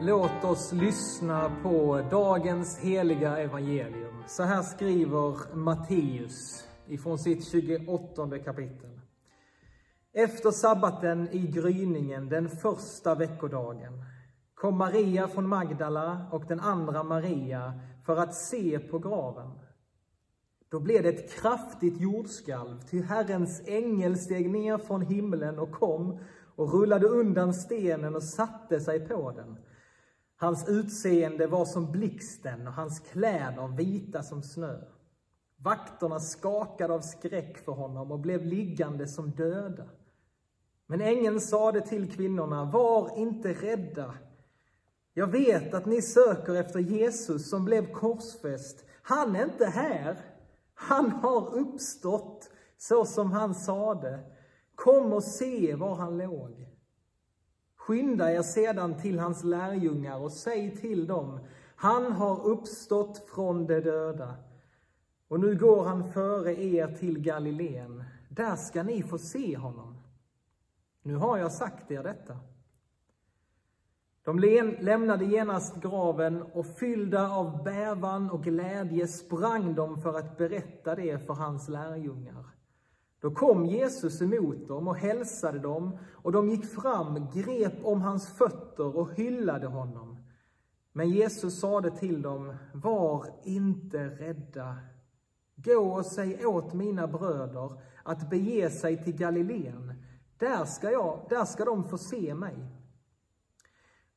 Låt oss lyssna på dagens heliga evangelium. Så här skriver Matteus ifrån sitt 28 kapitel. Efter sabbaten i gryningen den första veckodagen kom Maria från Magdala och den andra Maria för att se på graven. Då blev det ett kraftigt jordskalv, ty Herrens ängel steg ner från himlen och kom och rullade undan stenen och satte sig på den. Hans utseende var som blixten och hans kläder vita som snö. Vakterna skakade av skräck för honom och blev liggande som döda. Men ängeln sade till kvinnorna, var inte rädda. Jag vet att ni söker efter Jesus som blev korsfäst. Han är inte här. Han har uppstått så som han sade. Kom och se var han låg. Skynda er sedan till hans lärjungar och säg till dem, han har uppstått från de döda. Och nu går han före er till Galileen. Där ska ni få se honom. Nu har jag sagt er detta. De lämnade genast graven och fyllda av bävan och glädje sprang de för att berätta det för hans lärjungar. Då kom Jesus emot dem och hälsade dem och de gick fram, grep om hans fötter och hyllade honom. Men Jesus sade till dem, var inte rädda. Gå och säg åt mina bröder att bege sig till Galileen. Där ska, jag, där ska de få se mig.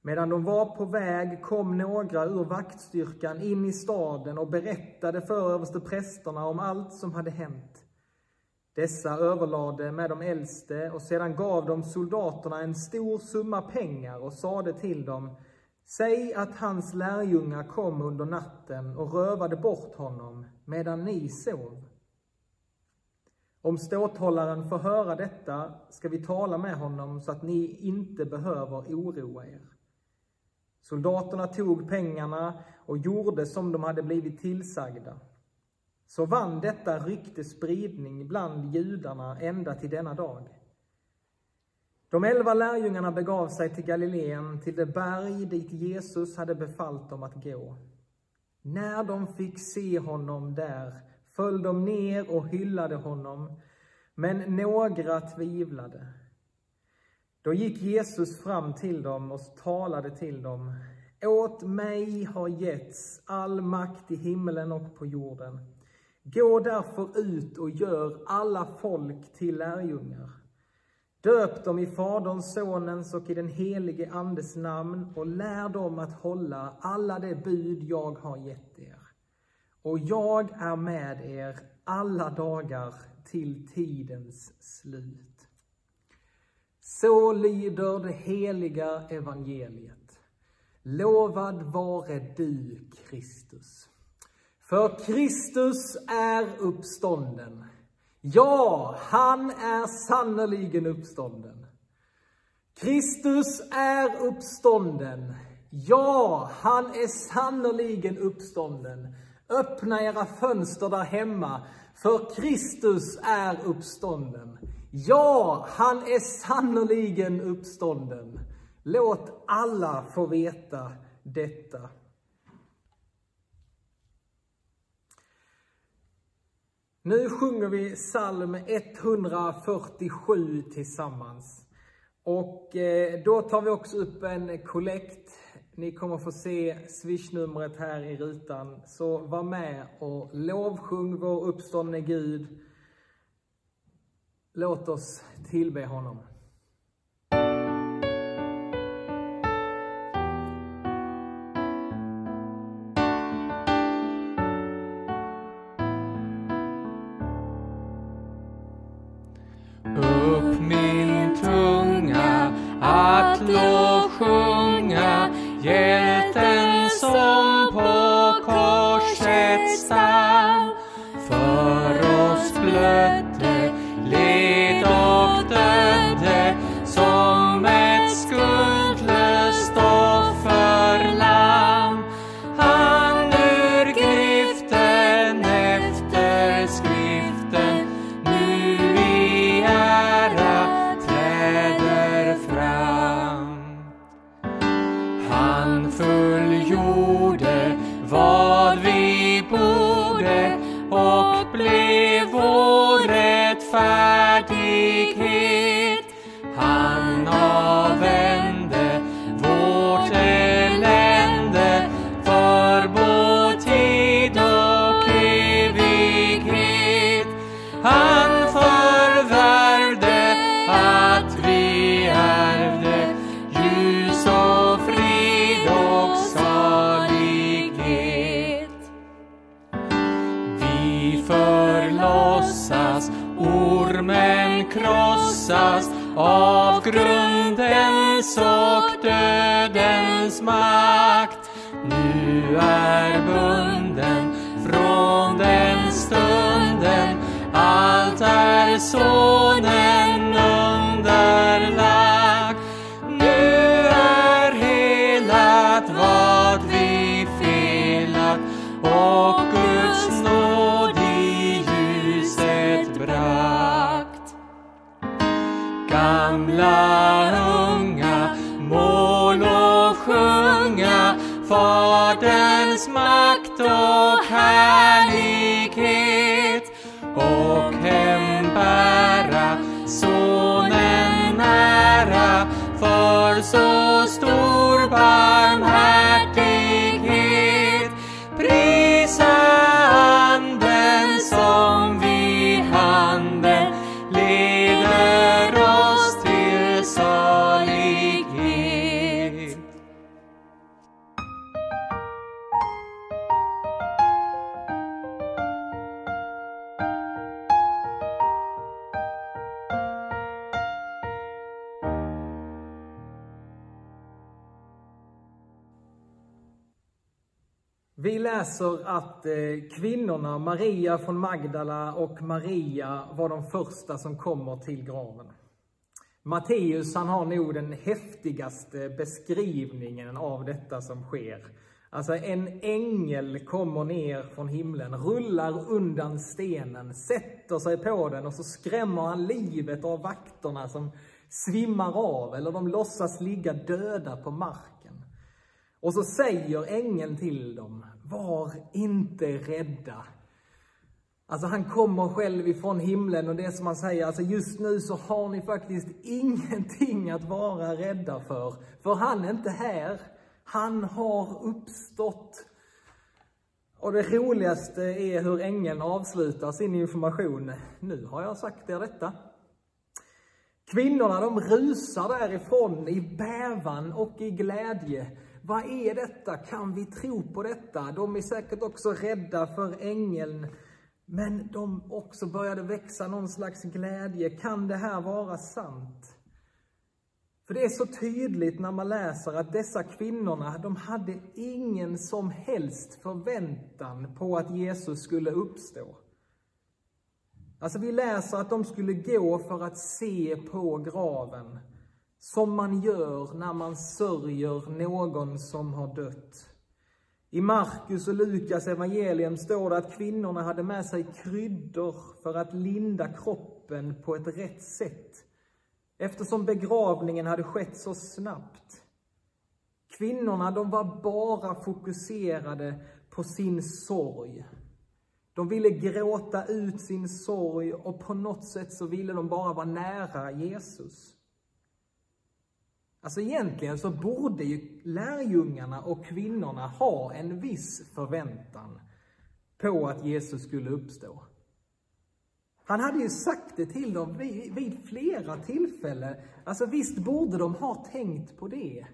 Medan de var på väg kom några ur vaktstyrkan in i staden och berättade för översteprästerna om allt som hade hänt. Dessa överlade med de äldste och sedan gav de soldaterna en stor summa pengar och sade till dem, säg att hans lärjungar kom under natten och rövade bort honom medan ni sov. Om ståthållaren får höra detta ska vi tala med honom så att ni inte behöver oroa er. Soldaterna tog pengarna och gjorde som de hade blivit tillsagda. Så vann detta rykte spridning bland judarna ända till denna dag. De elva lärjungarna begav sig till Galileen, till det berg dit Jesus hade befallt dem att gå. När de fick se honom där föll de ner och hyllade honom, men några tvivlade. Då gick Jesus fram till dem och talade till dem. Åt mig har getts all makt i himlen och på jorden. Gå därför ut och gör alla folk till lärjungar. Döp dem i Faderns, Sonens och i den helige Andes namn och lär dem att hålla alla de bud jag har gett er. Och jag är med er alla dagar till tidens slut. Så lyder det heliga evangeliet. Lovad vare du, Kristus. För Kristus är uppstånden. Ja, han är sannerligen uppstånden. Kristus är uppstånden. Ja, han är sannerligen uppstånden. Öppna era fönster där hemma, för Kristus är uppstånden. Ja, han är sannerligen uppstånden. Låt alla få veta detta. Nu sjunger vi psalm 147 tillsammans. Och eh, då tar vi också upp en kollekt. Ni kommer få se swishnumret här i rutan. Så var med och lovsjung vår uppståndne Gud. Låt oss tillbe honom. Dödens makt. Nu är bunden från den stunden allt är sonen läser att eh, kvinnorna, Maria från Magdala och Maria, var de första som kommer till graven. Matteus, han har nog den häftigaste beskrivningen av detta som sker. Alltså en ängel kommer ner från himlen, rullar undan stenen, sätter sig på den och så skrämmer han livet av vakterna som svimmar av eller de låtsas ligga döda på marken. Och så säger ängeln till dem, var inte rädda. Alltså han kommer själv ifrån himlen och det är som han säger, alltså just nu så har ni faktiskt ingenting att vara rädda för. För han är inte här. Han har uppstått. Och det roligaste är hur ängeln avslutar sin information. Nu har jag sagt er detta. Kvinnorna de rusar därifrån i bävan och i glädje. Vad är detta? Kan vi tro på detta? De är säkert också rädda för ängeln. Men de också började växa någon slags glädje. Kan det här vara sant? För det är så tydligt när man läser att dessa kvinnorna, de hade ingen som helst förväntan på att Jesus skulle uppstå. Alltså vi läser att de skulle gå för att se på graven. Som man gör när man sörjer någon som har dött. I Markus och Lukas evangelium står det att kvinnorna hade med sig kryddor för att linda kroppen på ett rätt sätt. Eftersom begravningen hade skett så snabbt. Kvinnorna, de var bara fokuserade på sin sorg. De ville gråta ut sin sorg och på något sätt så ville de bara vara nära Jesus. Alltså egentligen så borde ju lärjungarna och kvinnorna ha en viss förväntan på att Jesus skulle uppstå. Han hade ju sagt det till dem vid, vid flera tillfällen. Alltså visst borde de ha tänkt på det.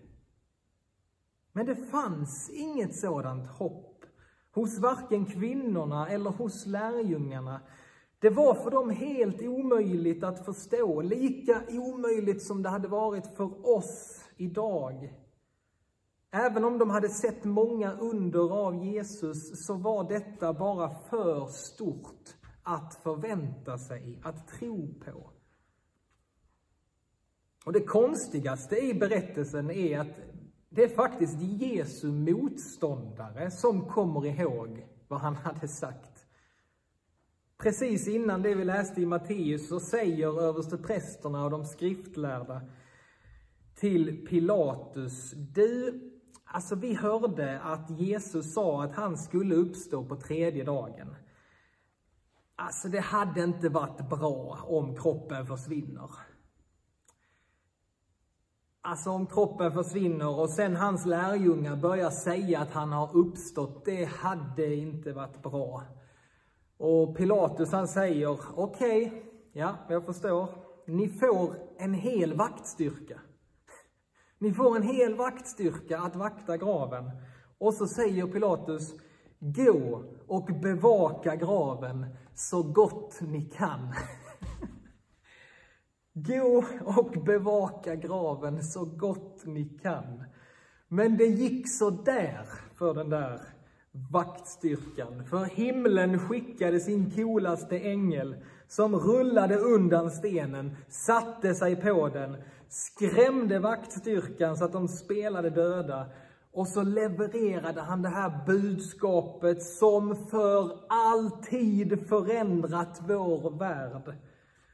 Men det fanns inget sådant hopp hos varken kvinnorna eller hos lärjungarna. Det var för dem helt omöjligt att förstå, lika omöjligt som det hade varit för oss idag. Även om de hade sett många under av Jesus så var detta bara för stort att förvänta sig, att tro på. Och det konstigaste i berättelsen är att det är faktiskt Jesu motståndare som kommer ihåg vad han hade sagt. Precis innan det vi läste i Matteus så säger översteprästerna och de skriftlärda till Pilatus, du Alltså, vi hörde att Jesus sa att han skulle uppstå på tredje dagen. Alltså, det hade inte varit bra om kroppen försvinner. Alltså om kroppen försvinner och sen hans lärjungar börjar säga att han har uppstått, det hade inte varit bra. Och Pilatus han säger, okej, okay, ja, jag förstår. Ni får en hel vaktstyrka. Ni får en hel vaktstyrka att vakta graven. Och så säger Pilatus, gå och bevaka graven så gott ni kan. Gå och bevaka graven så gott ni kan. Men det gick så där för den där vaktstyrkan. För himlen skickade sin coolaste ängel som rullade undan stenen, satte sig på den, skrämde vaktstyrkan så att de spelade döda. Och så levererade han det här budskapet som för alltid förändrat vår värld.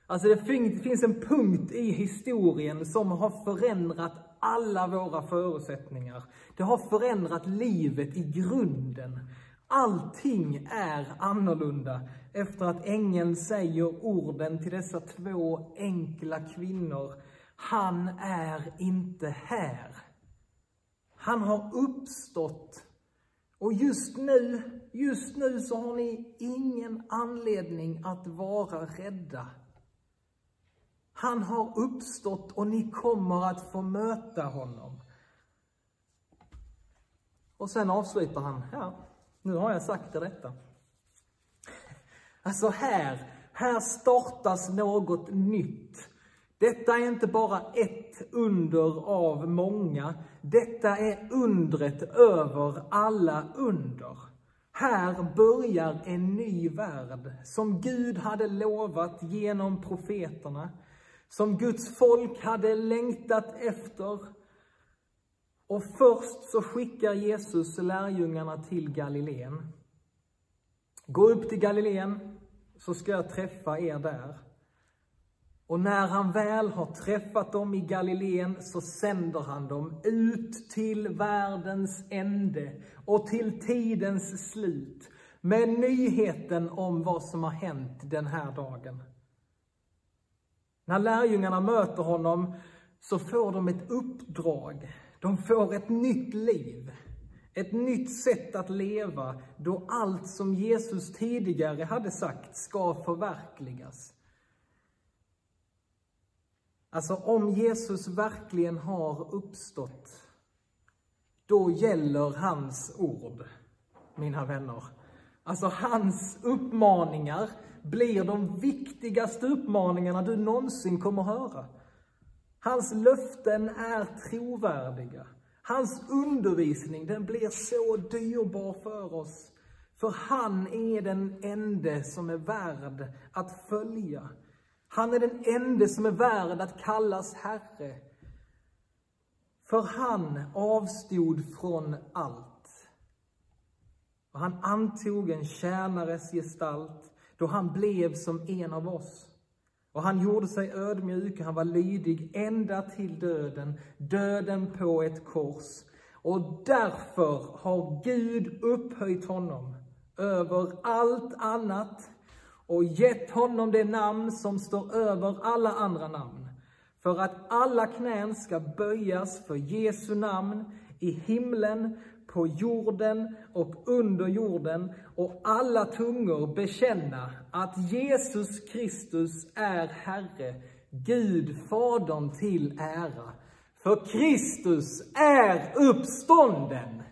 Alltså det finns en punkt i historien som har förändrat alla våra förutsättningar. Det har förändrat livet i grunden. Allting är annorlunda efter att ängeln säger orden till dessa två enkla kvinnor. Han är inte här. Han har uppstått. Och just nu, just nu så har ni ingen anledning att vara rädda. Han har uppstått och ni kommer att få möta honom. Och sen avslutar han, ja, nu har jag sagt er detta. Alltså här, här startas något nytt. Detta är inte bara ett under av många. Detta är undret över alla under. Här börjar en ny värld som Gud hade lovat genom profeterna som Guds folk hade längtat efter. Och först så skickar Jesus lärjungarna till Galileen. Gå upp till Galileen så ska jag träffa er där. Och när han väl har träffat dem i Galileen så sänder han dem ut till världens ände och till tidens slut med nyheten om vad som har hänt den här dagen. När lärjungarna möter honom så får de ett uppdrag. De får ett nytt liv. Ett nytt sätt att leva då allt som Jesus tidigare hade sagt ska förverkligas. Alltså om Jesus verkligen har uppstått, då gäller hans ord, mina vänner. Alltså hans uppmaningar blir de viktigaste uppmaningarna du någonsin kommer höra. Hans löften är trovärdiga. Hans undervisning, den blir så dyrbar för oss. För han är den ende som är värd att följa. Han är den ende som är värd att kallas Herre. För han avstod från allt. Och han antog en tjänares gestalt då han blev som en av oss. Och han gjorde sig ödmjuk, han var lydig ända till döden, döden på ett kors. Och därför har Gud upphöjt honom över allt annat och gett honom det namn som står över alla andra namn. För att alla knän ska böjas för Jesu namn i himlen, på jorden och under jorden och alla tungor bekänna att Jesus Kristus är Herre, Gud Fadern till ära. För Kristus är uppstånden.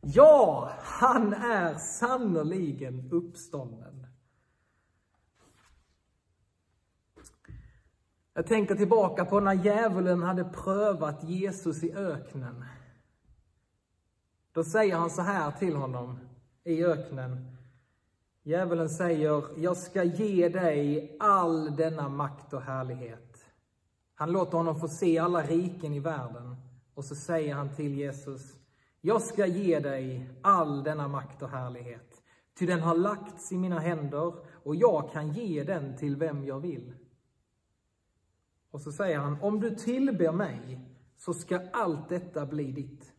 Ja, han är sannerligen uppstånden. Jag tänker tillbaka på när djävulen hade prövat Jesus i öknen. Då säger han så här till honom i öknen. Djävulen säger, jag ska ge dig all denna makt och härlighet. Han låter honom få se alla riken i världen. Och så säger han till Jesus, jag ska ge dig all denna makt och härlighet. Ty den har lagts i mina händer och jag kan ge den till vem jag vill. Och så säger han, om du tillber mig så ska allt detta bli ditt.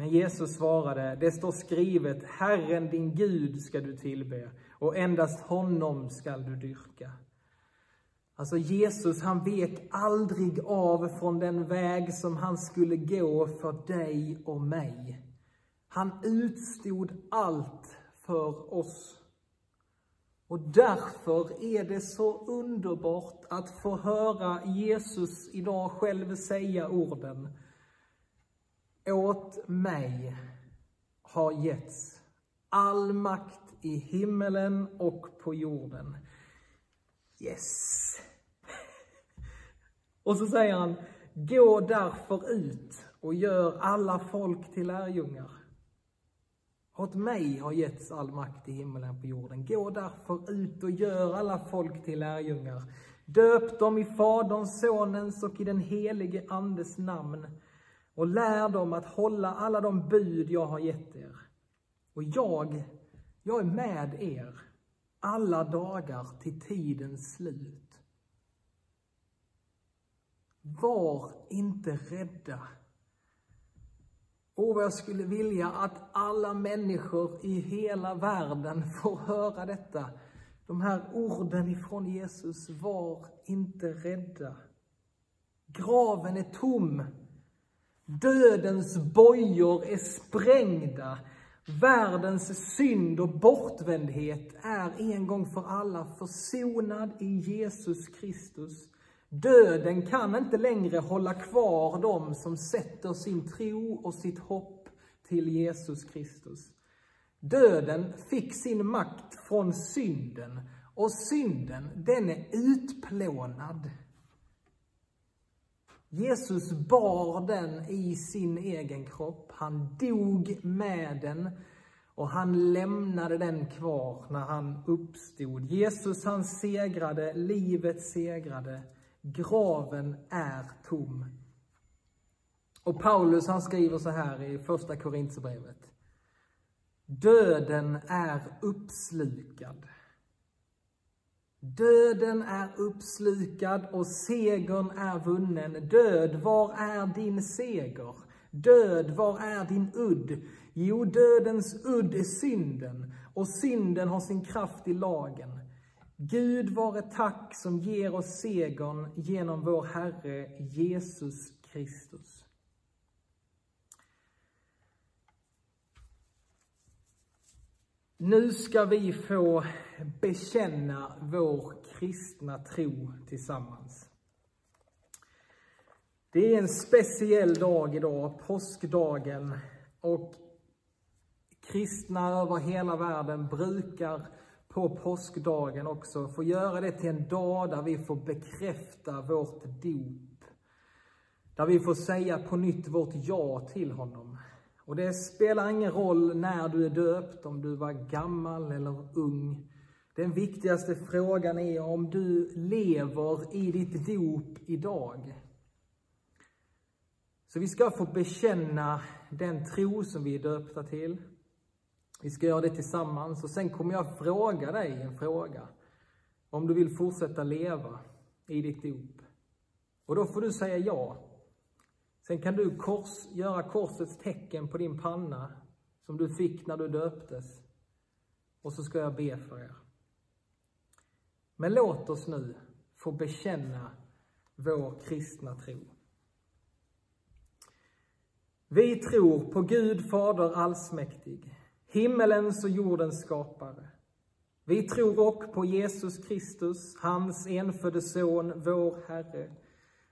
Men Jesus svarade, det står skrivet, Herren din Gud ska du tillbe och endast honom skall du dyrka. Alltså Jesus, han vek aldrig av från den väg som han skulle gå för dig och mig. Han utstod allt för oss. Och därför är det så underbart att få höra Jesus idag själv säga orden. Åt mig har getts all makt i himmelen och på jorden. Yes! Och så säger han, gå därför ut och gör alla folk till lärjungar. Åt mig har getts all makt i himmelen och på jorden. Gå därför ut och gör alla folk till lärjungar. Döp dem i Faderns, Sonens och i den helige Andes namn och lär dem att hålla alla de bud jag har gett er. Och jag, jag är med er alla dagar till tidens slut. Var inte rädda. Och vad jag skulle vilja att alla människor i hela världen får höra detta. De här orden ifrån Jesus, var inte rädda. Graven är tom. Dödens bojor är sprängda. Världens synd och bortvändhet är en gång för alla försonad i Jesus Kristus. Döden kan inte längre hålla kvar dem som sätter sin tro och sitt hopp till Jesus Kristus. Döden fick sin makt från synden och synden, den är utplånad. Jesus bar den i sin egen kropp. Han dog med den och han lämnade den kvar när han uppstod. Jesus han segrade, livet segrade. Graven är tom. Och Paulus han skriver så här i första Korinthierbrevet. Döden är uppslukad. Döden är uppslukad och segern är vunnen. Död, var är din seger? Död, var är din udd? Jo, dödens udd är synden och synden har sin kraft i lagen. Gud vare tack som ger oss segern genom vår Herre Jesus Kristus. Nu ska vi få bekänna vår kristna tro tillsammans. Det är en speciell dag idag, påskdagen, och kristna över hela världen brukar på påskdagen också få göra det till en dag där vi får bekräfta vårt dop. Där vi får säga på nytt vårt ja till honom. Och det spelar ingen roll när du är döpt, om du var gammal eller ung. Den viktigaste frågan är om du lever i ditt dop idag. Så vi ska få bekänna den tro som vi är döpta till. Vi ska göra det tillsammans och sen kommer jag fråga dig en fråga. Om du vill fortsätta leva i ditt dop. Och då får du säga ja. Sen kan du kors, göra korsets tecken på din panna som du fick när du döptes. Och så ska jag be för er. Men låt oss nu få bekänna vår kristna tro. Vi tror på Gud Fader allsmäktig himmelens och jordens skapare. Vi tror också på Jesus Kristus, hans enfödde son, vår Herre,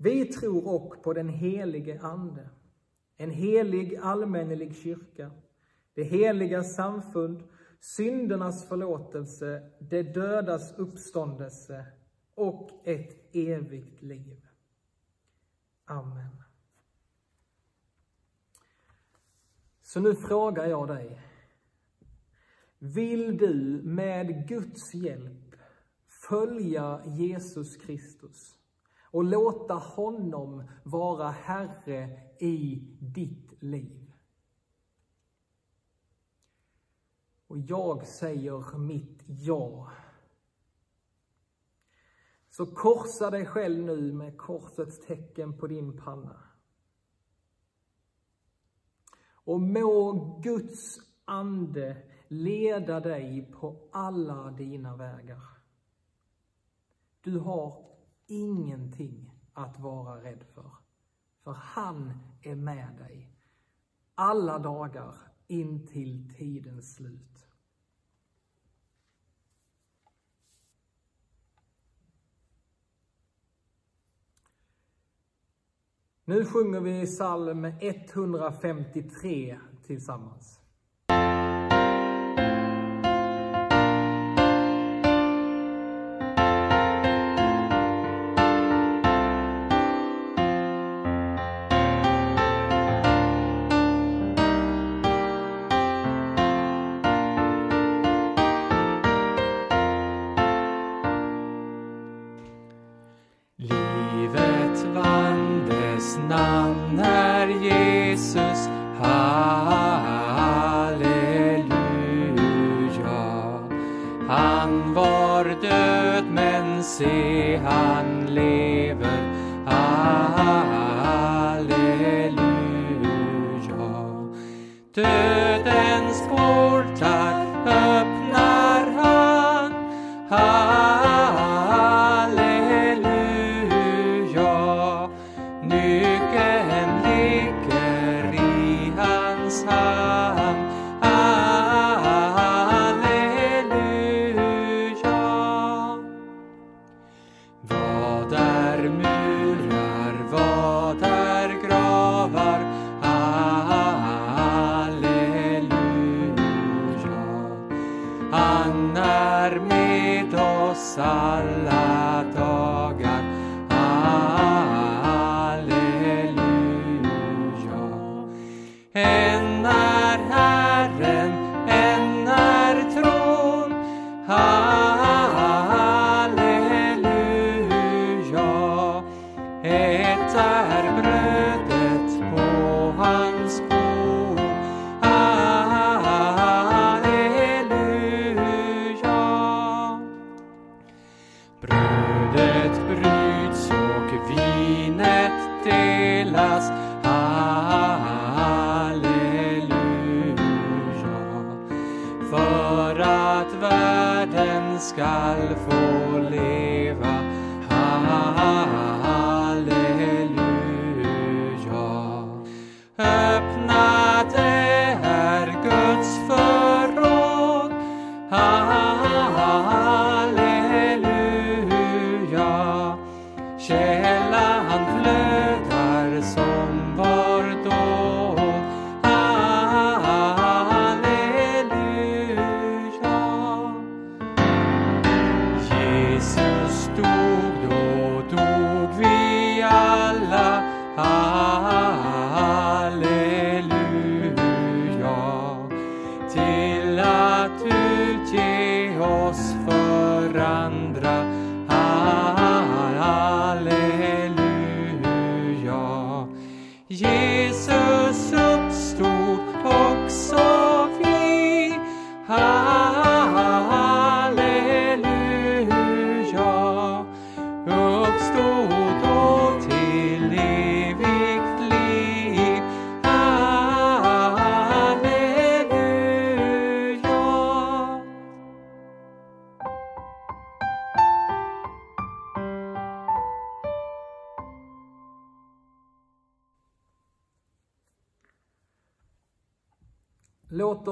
Vi tror också på den helige Ande, en helig allmännelig kyrka, det heliga samfund, syndernas förlåtelse, det dödas uppståndelse och ett evigt liv. Amen. Så nu frågar jag dig. Vill du med Guds hjälp följa Jesus Kristus och låta honom vara Herre i ditt liv? Och jag säger mitt ja. Så korsa dig själv nu med korsets tecken på din panna. Och må Guds ande leda dig på alla dina vägar. Du har ingenting att vara rädd för, för han är med dig alla dagar in till tidens slut. Nu sjunger vi psalm 153 tillsammans. Dödens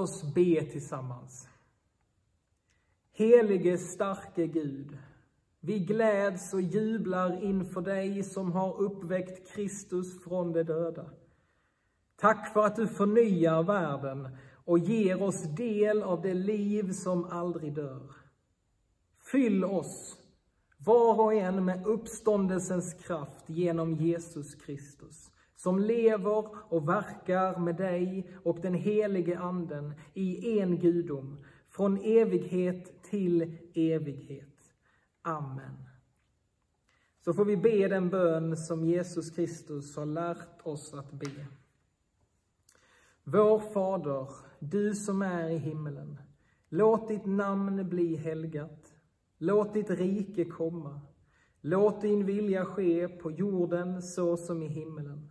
oss be tillsammans. Helige starke Gud, vi gläds och jublar inför dig som har uppväckt Kristus från de döda. Tack för att du förnyar världen och ger oss del av det liv som aldrig dör. Fyll oss, var och en med uppståndelsens kraft genom Jesus Kristus, som lever och verkar med dig och den helige Anden i en gudom, från evighet till evighet. Amen. Så får vi be den bön som Jesus Kristus har lärt oss att be. Vår Fader, du som är i himmelen. Låt ditt namn bli helgat. Låt ditt rike komma. Låt din vilja ske på jorden så som i himmelen.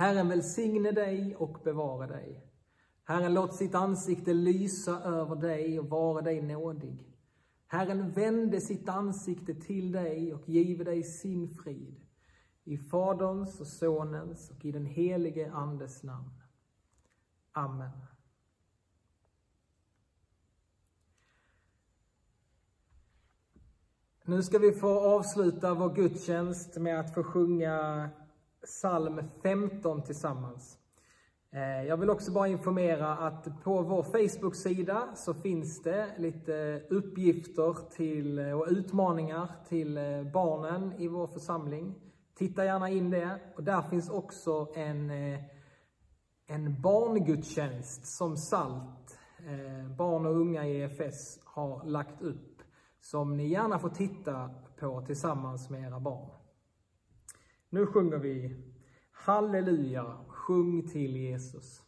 Herren välsigne dig och bevara dig. Herren låt sitt ansikte lysa över dig och vara dig nådig. Herren vände sitt ansikte till dig och give dig sin frid. I Faderns och Sonens och i den helige Andes namn. Amen. Nu ska vi få avsluta vår gudstjänst med att få sjunga psalm 15 tillsammans. Eh, jag vill också bara informera att på vår Facebook-sida så finns det lite uppgifter till, eh, och utmaningar till eh, barnen i vår församling. Titta gärna in det. Och där finns också en, en barngudstjänst som SALT, barn och unga i EFS, har lagt upp. Som ni gärna får titta på tillsammans med era barn. Nu sjunger vi Halleluja, sjung till Jesus.